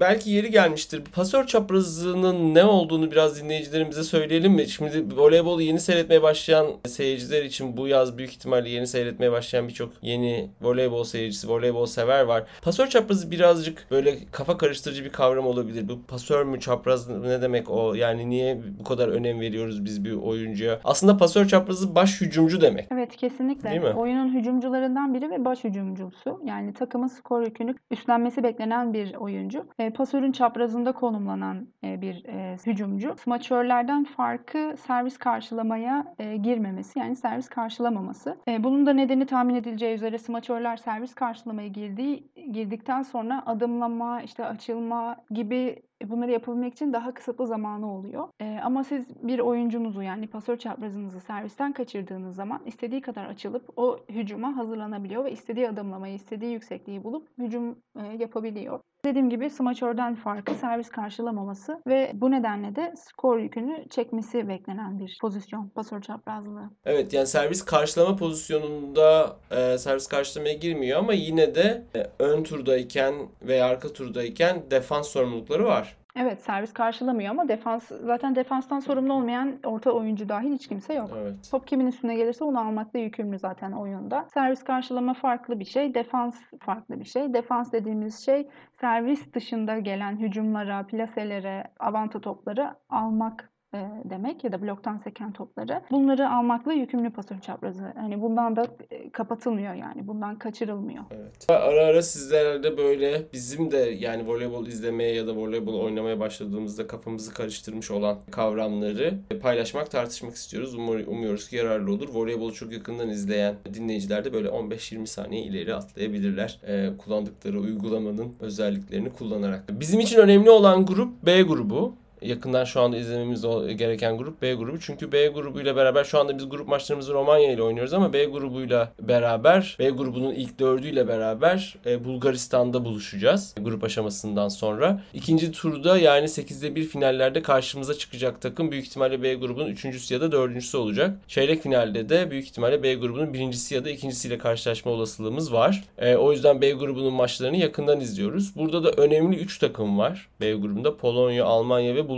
belki yeri gelmiştir. Pasör çaprazının ne olduğunu biraz dinleyicilerimize söyleyelim mi? Şimdi voleybolu yeni seyretmeye başlayan seyirciler için bu yaz büyük ihtimalle yeni seyretmeye başlayan birçok yeni voleybol seyircisi, voleybol sever var. Pasör çaprazı birazcık böyle kafa karıştırıcı bir kavram olabilir. Bu pasör mü çapraz ne demek o? Yani niye bu kadar önem veriyoruz biz bir oyuncuya? Aslında pasör çaprazı baş hücumcu demek. Evet kesinlikle. Değil mi? Oyunun hücumcularından biri ve baş hücumcusu. Yani takımın skor yükünü üstlenmesi beklenen bir oyuncu e, pasörün çaprazında konumlanan e, bir e, hücumcu. Smaçörlerden farkı servis karşılamaya e, girmemesi yani servis karşılamaması. E, bunun da nedeni tahmin edileceği üzere smaçörler servis karşılamaya girdiği girdikten sonra adımlama, işte açılma gibi bunları yapabilmek için daha kısıtlı zamanı oluyor. E, ama siz bir oyuncunuzu yani pasör çaprazınızı servisten kaçırdığınız zaman istediği kadar açılıp o hücuma hazırlanabiliyor ve istediği adımlamayı, istediği yüksekliği bulup hücum e, yapabiliyor. Dediğim gibi smaçörden farkı servis karşılamaması ve bu nedenle de skor yükünü çekmesi beklenen bir pozisyon pasör çaprazlığı. Evet yani servis karşılama pozisyonunda e, servis karşılamaya girmiyor ama yine de e, ön turdayken veya arka turdayken defans sorumlulukları var. Evet servis karşılamıyor ama defans zaten defanstan sorumlu olmayan orta oyuncu dahil hiç kimse yok. Evet. Top kimin üstüne gelirse onu almakla yükümlü zaten oyunda. Servis karşılama farklı bir şey, defans farklı bir şey. Defans dediğimiz şey servis dışında gelen hücumlara, plaselere, avanta topları almak demek ya da bloktan seken topları. Bunları almakla yükümlü pasör çaprazı. Hani bundan da e, kapatılmıyor yani. Bundan kaçırılmıyor. Evet. Ara ara sizlerle böyle bizim de yani voleybol izlemeye ya da voleybol oynamaya başladığımızda kafamızı karıştırmış olan kavramları paylaşmak, tartışmak istiyoruz. Umur, umuyoruz ki yararlı olur. Voleybolu çok yakından izleyen dinleyiciler de böyle 15-20 saniye ileri atlayabilirler. Ee, kullandıkları uygulamanın özelliklerini kullanarak. Bizim için önemli olan grup B grubu yakından şu anda izlememiz gereken grup B grubu. Çünkü B grubuyla beraber şu anda biz grup maçlarımızı Romanya ile oynuyoruz ama B grubuyla beraber B grubunun ilk dördüyle beraber e, Bulgaristan'da buluşacağız grup aşamasından sonra. İkinci turda yani 8'de 1 finallerde karşımıza çıkacak takım büyük ihtimalle B grubunun üçüncüsü ya da dördüncüsü olacak. Çeyrek finalde de büyük ihtimalle B grubunun birincisi ya da ikincisiyle karşılaşma olasılığımız var. E, o yüzden B grubunun maçlarını yakından izliyoruz. Burada da önemli 3 takım var B grubunda. Polonya, Almanya ve Bulgaristan.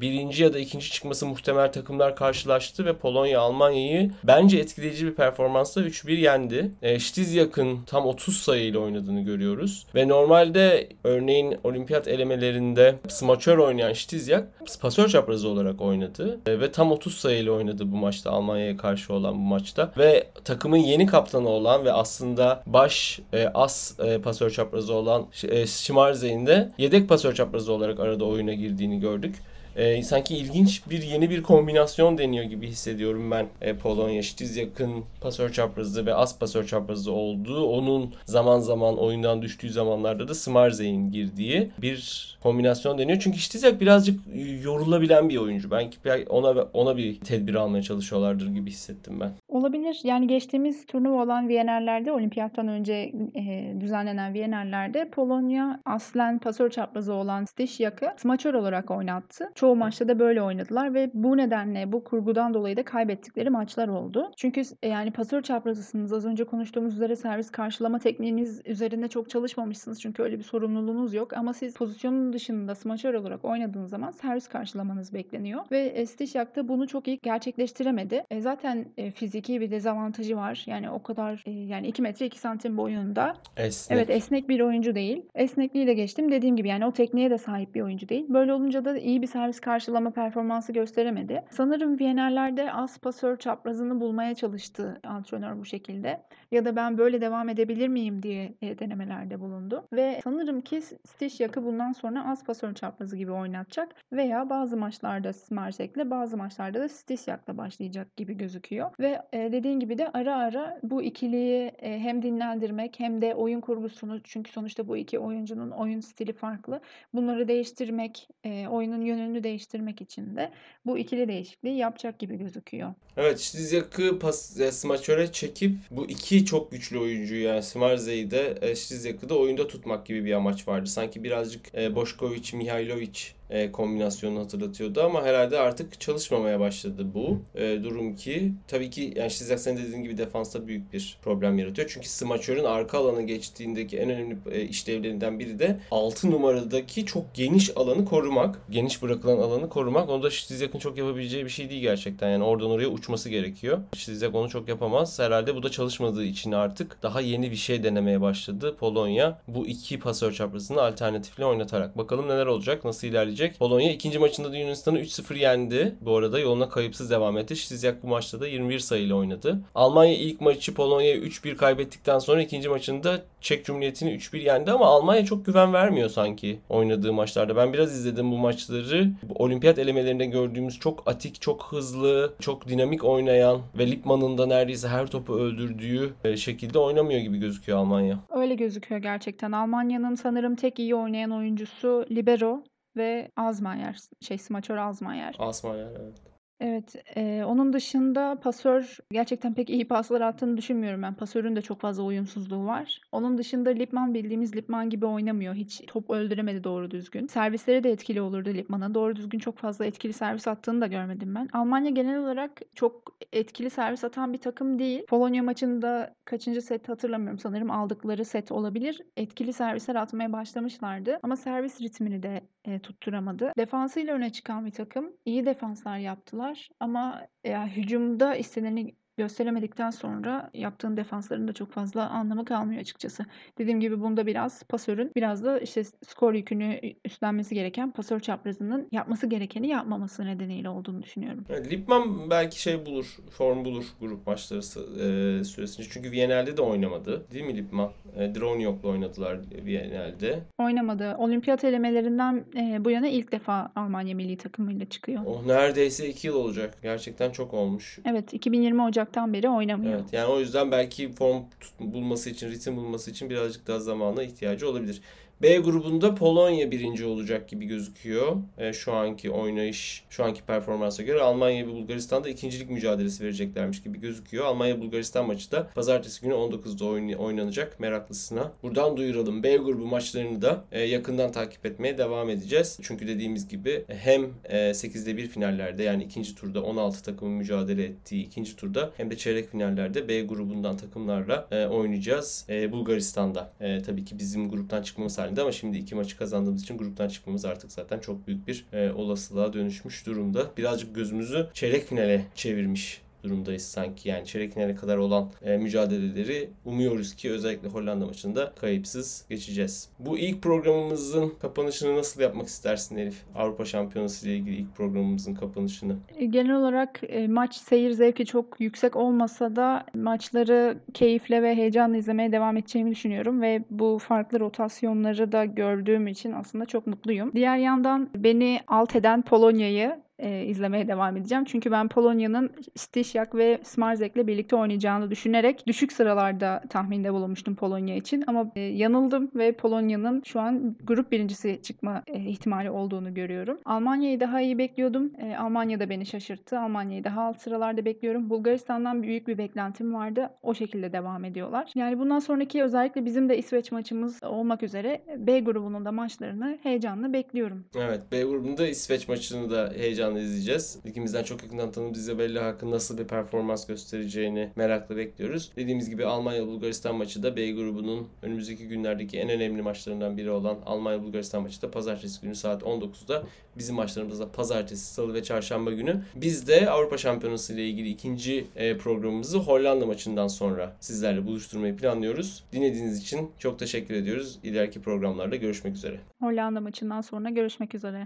Birinci ya da ikinci çıkması muhtemel takımlar karşılaştı ve Polonya Almanya'yı bence etkileyici bir performansla 3-1 yendi. E, Ştizyak'ın tam 30 sayıyla oynadığını görüyoruz. Ve normalde örneğin olimpiyat elemelerinde smaçör oynayan Ştizyak pasör çaprazı olarak oynadı. E, ve tam 30 sayıyla oynadı bu maçta Almanya'ya karşı olan bu maçta. Ve takımın yeni kaptanı olan ve aslında baş e, as e, pasör çaprazı olan e, Schmarzey'in de yedek pasör çaprazı olarak arada oyuna girdiğini gördük gördük. E, sanki ilginç bir yeni bir kombinasyon deniyor gibi hissediyorum ben e, Polonya. Ştiz yakın pasör çaprazı ve az pasör çaprazı olduğu. Onun zaman zaman oyundan düştüğü zamanlarda da Smarzey'in girdiği bir kombinasyon deniyor. Çünkü Ştizyak birazcık yorulabilen bir oyuncu. Ben ona ona bir tedbir almaya çalışıyorlardır gibi hissettim ben. Olabilir. Yani geçtiğimiz turnuva olan Viyenerler'de, olimpiyattan önce e, düzenlenen Viyenerler'de Polonya aslen pasör çaprazı olan Stişyak'ı smaçör olarak oynattı. Çoğu maçta da böyle oynadılar ve bu nedenle bu kurgudan dolayı da kaybettikleri maçlar oldu. Çünkü e, yani pasör çaprazısınız. Az önce konuştuğumuz üzere servis karşılama tekniğiniz üzerinde çok çalışmamışsınız. Çünkü öyle bir sorumluluğunuz yok. Ama siz pozisyonun dışında smaçör olarak oynadığınız zaman servis karşılamanız bekleniyor. Ve e, Stişyak da bunu çok iyi gerçekleştiremedi. E, zaten e, fiziki bir dezavantajı var. Yani o kadar yani 2 metre 2 santim boyunda. Esnek. Evet esnek bir oyuncu değil. Esnekliği de geçtim. Dediğim gibi yani o tekniğe de sahip bir oyuncu değil. Böyle olunca da iyi bir servis karşılama performansı gösteremedi. Sanırım Viyenerlerde az pasör çaprazını bulmaya çalıştı antrenör bu şekilde. Ya da ben böyle devam edebilir miyim diye e, denemelerde bulundu. Ve sanırım ki Stişyak'ı bundan sonra az pasör çaprazı gibi oynatacak. Veya bazı maçlarda Smarsek'le bazı maçlarda da Stişyak'la başlayacak gibi gözüküyor. Ve e, dediğin gibi de ara ara bu ikiliyi e, hem dinlendirmek hem de oyun kurgusunu çünkü sonuçta bu iki oyuncunun oyun stili farklı. Bunları değiştirmek, oyunun yönünü değiştirmek için de bu ikili değişikliği yapacak gibi gözüküyor. Evet Ştizyak'ı pas, e, smaçöre çekip bu iki çok güçlü oyuncu yani Smarze'yi de e, da oyunda tutmak gibi bir amaç vardı. Sanki birazcık e, Boşkoviç, Mihailovic e, kombinasyonunu hatırlatıyordu ama herhalde artık çalışmamaya başladı bu e, durum ki tabii ki yani Şizak senin dediğin gibi defansta büyük bir problem yaratıyor. Çünkü smaçörün arka alanı geçtiğindeki en önemli e, işlevlerinden biri de 6 numaradaki çok geniş alanı korumak. Geniş bırakılan alanı korumak. Onu da Şizak'ın çok yapabileceği bir şey değil gerçekten. Yani oradan oraya uçması gerekiyor. Şizak onu çok yapamaz. Herhalde bu da çalışmadığı için artık daha yeni bir şey denemeye başladı Polonya. Bu iki pasör çaprazını alternatifle oynatarak. Bakalım neler olacak, nasıl ilerleyecek gelecek. Polonya ikinci maçında da Yunanistan'ı 3-0 yendi. Bu arada yoluna kayıpsız devam etti. Şizyak bu maçta da 21 sayıyla oynadı. Almanya ilk maçı Polonya'ya 3-1 kaybettikten sonra ikinci maçında Çek Cumhuriyeti'ni 3-1 yendi ama Almanya çok güven vermiyor sanki oynadığı maçlarda. Ben biraz izledim bu maçları. Bu olimpiyat elemelerinde gördüğümüz çok atik, çok hızlı, çok dinamik oynayan ve Lipman'ın da neredeyse her topu öldürdüğü e, şekilde oynamıyor gibi gözüküyor Almanya. Öyle gözüküyor gerçekten. Almanya'nın sanırım tek iyi oynayan oyuncusu Libero ve Azmayer. Şey smaçör Azmayer. Azmayer evet. Evet, eee, onun dışında pasör gerçekten pek iyi paslar attığını düşünmüyorum ben. Pasörün de çok fazla uyumsuzluğu var. Onun dışında Lipman bildiğimiz Lipman gibi oynamıyor. Hiç top öldüremedi doğru düzgün. Servisleri de etkili olurdu Lipman'a. Doğru düzgün çok fazla etkili servis attığını da görmedim ben. Almanya genel olarak çok etkili servis atan bir takım değil. Polonya maçında kaçıncı set hatırlamıyorum. Sanırım aldıkları set olabilir. Etkili servisler atmaya başlamışlardı ama servis ritmini de e, tutturamadı. Defansıyla öne çıkan bir takım. İyi defanslar yaptılar ama ya, hücumda isteneni gösteremedikten sonra yaptığın defansların da çok fazla anlamı kalmıyor açıkçası. Dediğim gibi bunda biraz pasörün biraz da işte skor yükünü üstlenmesi gereken pasör çaprazının yapması gerekeni yapmaması nedeniyle olduğunu düşünüyorum. Evet, Lipman belki şey bulur, form bulur grup maçları e, süresince. Çünkü Viyanel'de de oynamadı. Değil mi Lipman? E, Droniok'la oynadılar Viyanel'de. Oynamadı. Olimpiyat elemelerinden e, bu yana ilk defa Almanya milli takımıyla çıkıyor. Oh neredeyse 2 yıl olacak. Gerçekten çok olmuş. Evet 2020 Ocak'tan beri oynamıyor. Evet yani o yüzden belki form bulması için, ritim bulması için birazcık daha zamana ihtiyacı olabilir. B grubunda Polonya birinci olacak gibi gözüküyor. E, şu anki oynayış, şu anki performansa göre Almanya ve Bulgaristan'da ikincilik mücadelesi vereceklermiş gibi gözüküyor. Almanya-Bulgaristan maçı da pazartesi günü 19'da oynanacak meraklısına. Buradan duyuralım. B grubu maçlarını da e, yakından takip etmeye devam edeceğiz. Çünkü dediğimiz gibi hem e, 8'de 1 finallerde yani ikinci turda 16 takımın mücadele ettiği ikinci turda hem de çeyrek finallerde B grubundan takımlarla e, oynayacağız. E, Bulgaristan'da. E, tabii ki bizim gruptan çıkmamız halinde halinde ama şimdi iki maçı kazandığımız için gruptan çıkmamız artık zaten çok büyük bir e, olasılığa dönüşmüş durumda. Birazcık gözümüzü çeyrek finale çevirmiş durumdayız sanki. Yani çeyrek finale kadar olan e, mücadeleleri umuyoruz ki özellikle Hollanda maçında kayıpsız geçeceğiz. Bu ilk programımızın kapanışını nasıl yapmak istersin Elif? Avrupa Şampiyonası ile ilgili ilk programımızın kapanışını. E, genel olarak e, maç seyir zevki çok yüksek olmasa da maçları keyifle ve heyecanla izlemeye devam edeceğimi düşünüyorum ve bu farklı rotasyonları da gördüğüm için aslında çok mutluyum. Diğer yandan beni alt eden Polonya'yı e, izlemeye devam edeceğim. Çünkü ben Polonya'nın Stishak ve Smarzek'le birlikte oynayacağını düşünerek düşük sıralarda tahminde bulunmuştum Polonya için. Ama e, yanıldım ve Polonya'nın şu an grup birincisi çıkma e, ihtimali olduğunu görüyorum. Almanya'yı daha iyi bekliyordum. E, Almanya da beni şaşırttı. Almanya'yı daha alt sıralarda bekliyorum. Bulgaristan'dan büyük bir beklentim vardı. O şekilde devam ediyorlar. Yani bundan sonraki özellikle bizim de İsveç maçımız olmak üzere B grubunun da maçlarını heyecanla bekliyorum. Evet B grubunda İsveç maçını da heyecanla heyecanla izleyeceğiz. İkimizden çok yakından tanıdığımız Isabella hakkında nasıl bir performans göstereceğini merakla bekliyoruz. Dediğimiz gibi Almanya-Bulgaristan maçı da B grubunun önümüzdeki günlerdeki en önemli maçlarından biri olan Almanya-Bulgaristan maçı da pazartesi günü saat 19'da. Bizim maçlarımız da pazartesi, salı ve çarşamba günü. Biz de Avrupa Şampiyonası ile ilgili ikinci e, programımızı Hollanda maçından sonra sizlerle buluşturmayı planlıyoruz. Dinlediğiniz için çok teşekkür ediyoruz. İleriki programlarda görüşmek üzere. Hollanda maçından sonra görüşmek üzere.